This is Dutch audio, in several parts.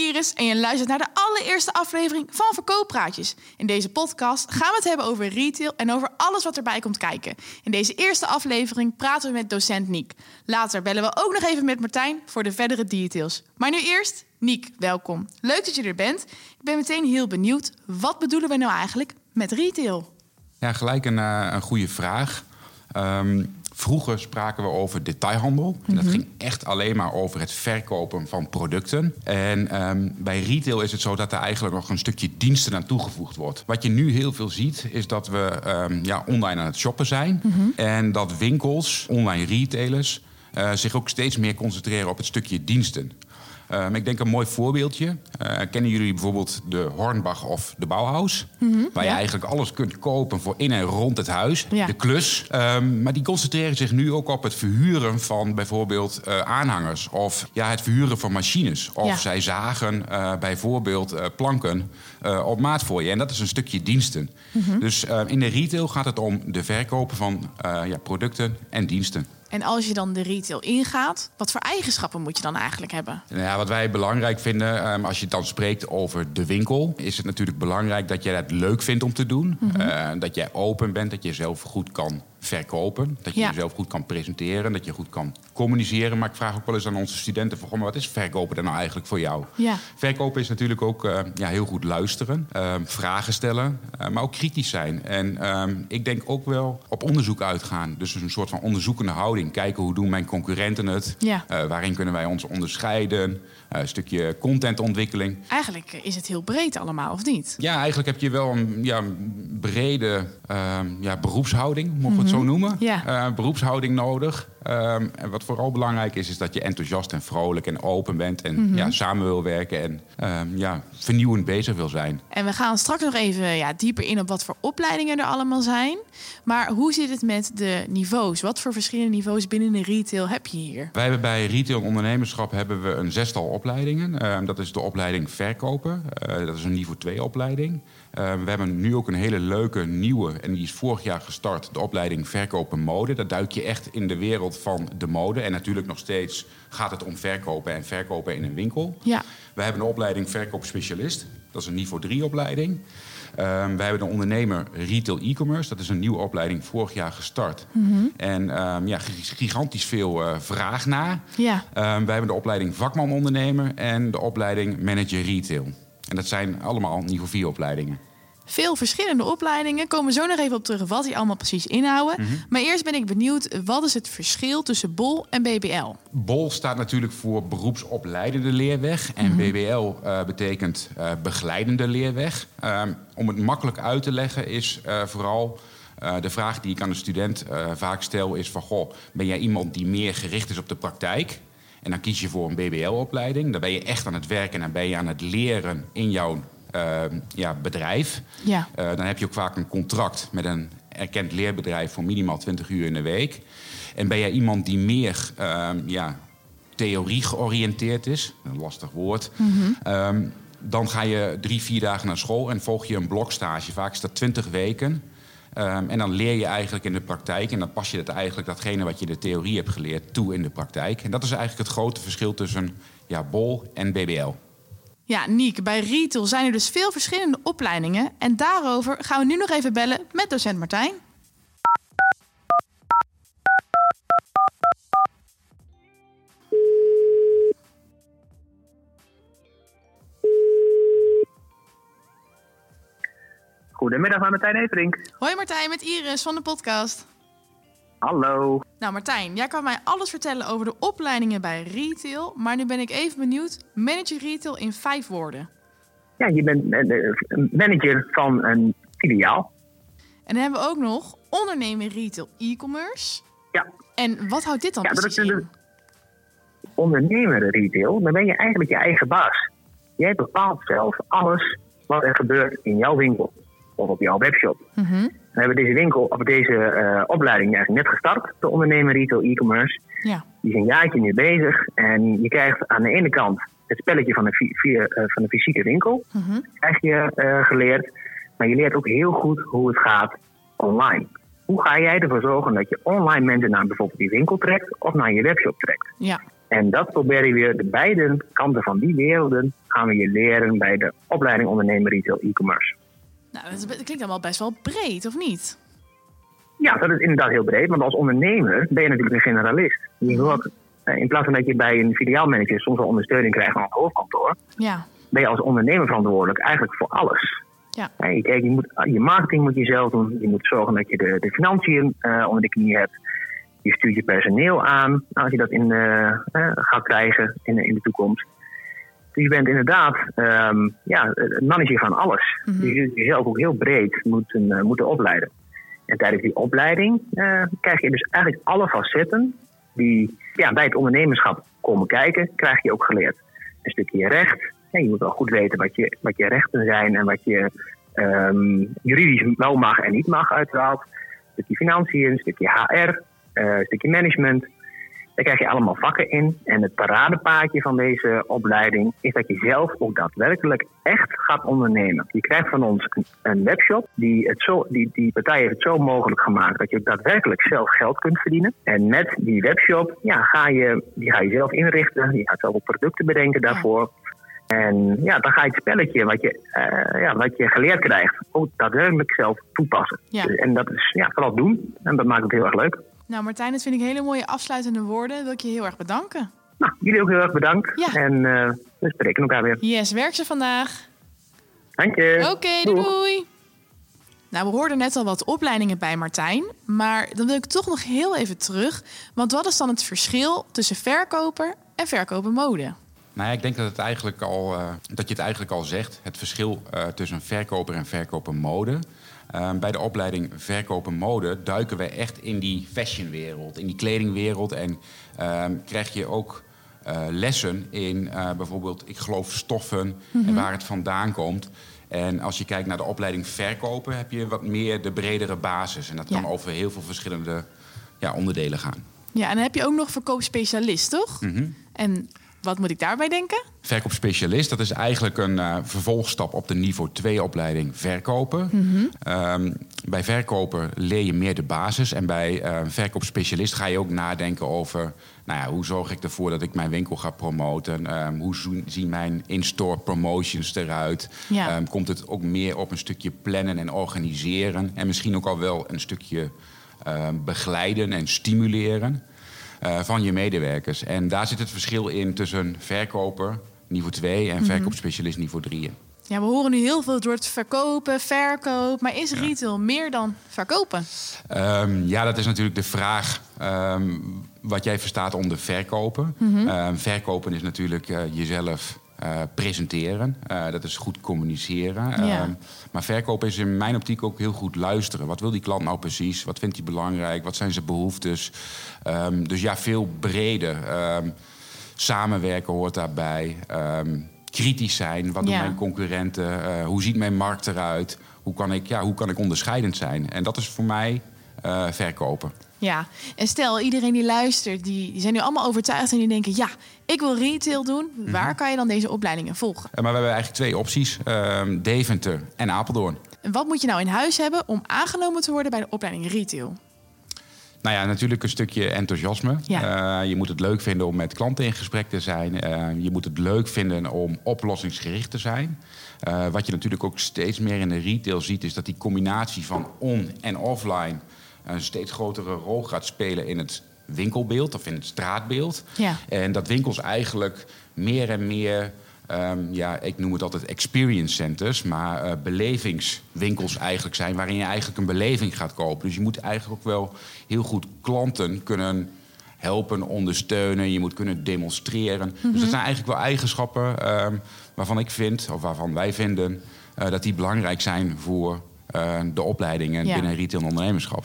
En je luistert naar de allereerste aflevering van Verkooppraatjes. In deze podcast gaan we het hebben over retail en over alles wat erbij komt kijken. In deze eerste aflevering praten we met docent Niek. Later bellen we ook nog even met Martijn voor de verdere details. Maar nu eerst, Niek, welkom. Leuk dat je er bent. Ik ben meteen heel benieuwd, wat bedoelen we nou eigenlijk met retail? Ja, gelijk een, uh, een goede vraag. Um, Vroeger spraken we over detailhandel. En dat ging echt alleen maar over het verkopen van producten. En um, bij retail is het zo dat er eigenlijk nog een stukje diensten aan toegevoegd wordt. Wat je nu heel veel ziet, is dat we um, ja, online aan het shoppen zijn. Mm -hmm. En dat winkels, online retailers, uh, zich ook steeds meer concentreren op het stukje diensten. Um, ik denk een mooi voorbeeldje. Uh, kennen jullie bijvoorbeeld de Hornbach of de Bauhaus? Mm -hmm, waar ja. je eigenlijk alles kunt kopen voor in en rond het huis. Ja. De klus. Um, maar die concentreren zich nu ook op het verhuren van bijvoorbeeld uh, aanhangers. Of ja, het verhuren van machines. Of ja. zij zagen uh, bijvoorbeeld planken op maat voor je. En dat is een stukje diensten. Mm -hmm. Dus in de retail gaat het om de verkopen van ja, producten en diensten. En als je dan de retail ingaat, wat voor eigenschappen moet je dan eigenlijk hebben? Nou ja, wat wij belangrijk vinden, um, als je het dan spreekt over de winkel, is het natuurlijk belangrijk dat jij het leuk vindt om te doen. Mm -hmm. uh, dat jij open bent, dat je zelf goed kan verkopen. Dat je ja. jezelf goed kan presenteren, dat je goed kan communiceren. Maar ik vraag ook wel eens aan onze studenten: van, wat is verkopen dan nou eigenlijk voor jou? Ja. Verkopen is natuurlijk ook uh, ja, heel goed luisteren, uh, vragen stellen, uh, maar ook kritisch zijn. En um, ik denk ook wel op onderzoek uitgaan. Dus een soort van onderzoekende houding. Kijken hoe doen mijn concurrenten het? Ja. waarin kunnen wij ons onderscheiden? een stukje contentontwikkeling. Eigenlijk is het heel breed allemaal, of niet? Ja, eigenlijk heb je wel een ja, brede ja, beroepshouding, mogen we mm -hmm. Zo noemen. Ja. Uh, beroepshouding nodig. Um, en wat vooral belangrijk is, is dat je enthousiast en vrolijk en open bent. En mm -hmm. ja, samen wil werken en um, ja, vernieuwend bezig wil zijn. En we gaan straks nog even ja, dieper in op wat voor opleidingen er allemaal zijn. Maar hoe zit het met de niveaus? Wat voor verschillende niveaus binnen de retail heb je hier? Wij hebben bij retail ondernemerschap hebben we een zestal opleidingen. Uh, dat is de opleiding verkopen. Uh, dat is een niveau 2 opleiding. Uh, we hebben nu ook een hele leuke nieuwe, en die is vorig jaar gestart, de opleiding Verkopen Mode. Daar duik je echt in de wereld van de mode. En natuurlijk nog steeds gaat het om verkopen en verkopen in een winkel. Ja. We hebben een opleiding Verkoopspecialist. Dat is een niveau 3 opleiding. Um, wij hebben de ondernemer Retail E-commerce. Dat is een nieuwe opleiding vorig jaar gestart. Mm -hmm. En um, ja, gigantisch veel uh, vraag naar. Ja. Um, wij hebben de opleiding Vakman Ondernemer en de opleiding Manager Retail. En dat zijn allemaal niveau 4 opleidingen. Veel verschillende opleidingen. Komen we zo nog even op terug wat die allemaal precies inhouden. Mhm. Mm -hmm. Maar eerst ben ik benieuwd, wat is het verschil tussen BOL en BBL? BOL staat natuurlijk voor beroepsopleidende leerweg. En Mhm. mm -hmm. BBL uh, betekent uh, begeleidende leerweg. Um, om het makkelijk uit te leggen is uh, vooral... Uh, de vraag die ik aan de student uh, vaak stel is van... Goh, ben jij iemand die meer gericht is op de praktijk? En dan kies je voor een BBL-opleiding. Dan ben je echt aan het werken en dan ben je aan het leren in jouw uh, ja, bedrijf. Ja. Uh, dan heb je ook vaak een contract met een erkend leerbedrijf voor minimaal 20 uur in de week. En ben jij iemand die meer uh, ja, theorie georiënteerd is, een lastig woord, Mhm. mm -hmm. um, dan ga je drie, vier dagen naar school en volg je een blokstage. Vaak is dat 20 weken. Um, en dan leer je eigenlijk in de praktijk en dan pas je het eigenlijk datgene wat je de theorie hebt geleerd toe in de praktijk. En dat is eigenlijk het grote verschil tussen ja, BOL en BBL. Ja, Niek, bij Retail zijn er dus veel verschillende opleidingen. En daarover gaan we nu nog even bellen met docent Martijn. Goedemiddag, aan Martijn Everink. Hoi Martijn, met Iris van de podcast. Hallo. Nou Martijn, jij kan mij alles vertellen over de opleidingen bij retail. Maar nu ben ik even benieuwd, manager retail in vijf woorden. Ja, je bent manager van een filiaal. En dan hebben we ook nog ondernemer retail e-commerce. Ja. En wat houdt dit dan ja, precies dat is in? Ondernemer retail, dan ben je eigenlijk je eigen baas. Jij bepaalt zelf alles wat er gebeurt in jouw winkel of op jouw webshop. Mm -hmm. We hebben deze winkel, of deze uh, opleiding eigenlijk net gestart, de ondernemer retail e-commerce. Ja. Die is een jaartje nu bezig en je krijgt aan de ene kant het spelletje van de, via, uh, van de fysieke winkel, mm -hmm. krijg je uh, geleerd. Maar je leert ook heel goed hoe het gaat online. Hoe ga jij ervoor zorgen dat je online mensen naar bijvoorbeeld die winkel trekt of naar je webshop trekt? Ja. En dat proberen we de beide kanten van die werelden gaan we je leren bij de opleiding ondernemer retail e-commerce. Nou, dat klinkt allemaal best wel breed, of niet? Ja, dat is inderdaad heel breed. Want als ondernemer ben je natuurlijk een generalist. Je hoort, eh, in plaats van dat je bij een filiaalmanager soms wel ondersteuning krijgt van het hoofdkantoor, Ja. ben je als ondernemer verantwoordelijk eigenlijk voor alles. Ja. Je, kijk, je, moet, je marketing moet je zelf doen. Je moet zorgen dat je de, de financiën eh, onder de knie hebt. Je stuurt je personeel aan nou, als je dat in, eh, eh, gaat krijgen in, in de toekomst. Dus je bent inderdaad ehm, ja, manager van alles. Dus je zult jezelf ook heel breed moeten, eh, moeten opleiden. En tijdens die opleiding eh, krijg je dus eigenlijk alle facetten die ja, bij het ondernemerschap komen kijken, krijg je ook geleerd. Een stukje recht. Ja, je moet wel goed weten wat je, wat je rechten zijn en wat je ehm, juridisch wel mag en niet mag, uiteraard. Een stukje financiën, een stukje HR, eh, een stukje management. Daar krijg je allemaal vakken in. En het paradepaadje van deze opleiding is dat je zelf ook daadwerkelijk echt gaat ondernemen. Je krijgt van ons een, webshop. Die, het zo, die, die partij heeft het zo mogelijk gemaakt dat je ook daadwerkelijk zelf geld kunt verdienen. En met die webshop ja, ga je, die ga je zelf inrichten. Je gaat zelf ook producten bedenken daarvoor. En ja, dan ga je het spelletje wat je, eh, ja, wat je geleerd krijgt ook daadwerkelijk zelf toepassen. Ja. En dat is ja, vooral doen. En dat maakt het heel erg leuk. Nou, Martijn, dat vind ik hele mooie afsluitende woorden. Wil ik je heel erg bedanken. Nou, jullie ook heel erg bedankt. Ja. En eh, we spreken elkaar weer. Yes, werk ze vandaag. Dank je. Oké, doei. Nou, we hoorden net al wat opleidingen bij Martijn. Maar dan wil ik toch nog heel even terug. Want wat is dan het verschil tussen verkoper en verkoper mode? Nou ja, ik denk dat, het eigenlijk al, eh, dat je het eigenlijk al zegt. Het verschil eh, tussen verkoper en verkoper mode. Eh, bij de opleiding verkoper mode duiken we echt in die fashionwereld, in die kledingwereld. En ehm, krijg je ook eh, lessen in eh, bijvoorbeeld, ik geloof, stoffen en waar het vandaan komt. En als je kijkt naar de opleiding verkopen, heb je wat meer de bredere basis. En dat kan Ja. over heel veel verschillende ja, onderdelen gaan. Ja, en dan heb je ook nog verkoopspecialist, toch? En wat moet ik daarbij denken? Verkoopspecialist, dat is eigenlijk een eh, vervolgstap op de niveau 2 opleiding verkopen. Ehm, bij verkoper leer je meer de basis. En bij eh, verkoopspecialist ga je ook nadenken over... Nou ja, hoe zorg ik ervoor dat ik mijn winkel ga promoten? Ehm, hoe zien mijn in-store promotions eruit? Ja. Ehm, komt het ook meer op een stukje plannen en organiseren? En misschien ook al wel een stukje ehm, begeleiden en stimuleren eh, van je medewerkers. En daar zit het verschil in tussen verkoper niveau 2 en verkoopspecialist niveau 3. Ja, we horen nu heel veel het woord verkopen, verkoop. Maar is retail meer dan verkopen? Ehm, ja, dat is natuurlijk de vraag ehm, wat jij verstaat onder verkopen. Ehm, verkopen is natuurlijk eh, jezelf eh, presenteren. Eh, dat is goed communiceren. Ja. Ehm, maar verkopen is in mijn optiek ook heel goed luisteren. Wat wil die klant nou precies? Wat vindt hij belangrijk? Wat zijn zijn behoeftes? Ehm, dus ja, veel breder. Ehm, samenwerken hoort daarbij. Kritisch zijn. Wat doen Ja. mijn concurrenten? Eh, hoe ziet mijn markt eruit? Hoe kan ik, ja, hoe kan ik onderscheidend zijn? En dat is voor mij verkopen. Ja, en stel iedereen die luistert, die, die zijn nu allemaal overtuigd en die denken: ja, ik wil retail doen. Waar kan je dan deze opleidingen volgen? Maar we hebben eigenlijk twee opties: Ehm, Deventer en Apeldoorn. En wat moet je nou in huis hebben om aangenomen te worden bij de opleiding retail? Nou ja, natuurlijk een stukje enthousiasme. Ja. Eh, je moet het leuk vinden om met klanten in gesprek te zijn. Eh, je moet het leuk vinden om oplossingsgericht te zijn. Eh, wat je natuurlijk ook steeds meer in de retail ziet, is dat die combinatie van on- en offline een steeds grotere rol gaat spelen in het winkelbeeld of in het straatbeeld. Ja. En dat winkels eigenlijk meer en meer, ehm, ja, ik noem het altijd experience centers, maar eh, belevingswinkels eigenlijk zijn, waarin je eigenlijk een beleving gaat kopen. Dus je moet eigenlijk ook wel heel goed klanten kunnen helpen, ondersteunen. Je moet kunnen demonstreren. Dus dat zijn eigenlijk wel eigenschappen ehm, waarvan ik vind, of waarvan wij vinden, eh, dat die belangrijk zijn voor eh, de opleidingen Ja. binnen retail en ondernemerschap.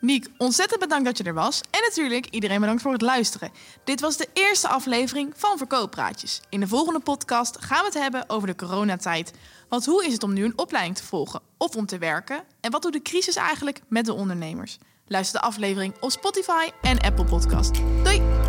Niek, ontzettend bedankt dat je er was. En natuurlijk iedereen bedankt voor het luisteren. Dit was de eerste aflevering van Verkooppraatjes. In de volgende podcast gaan we het hebben over de coronatijd. Want hoe is het om nu een opleiding te volgen of om te werken? En wat doet de crisis eigenlijk met de ondernemers? Luister de aflevering op Spotify en Apple Podcast. Doei!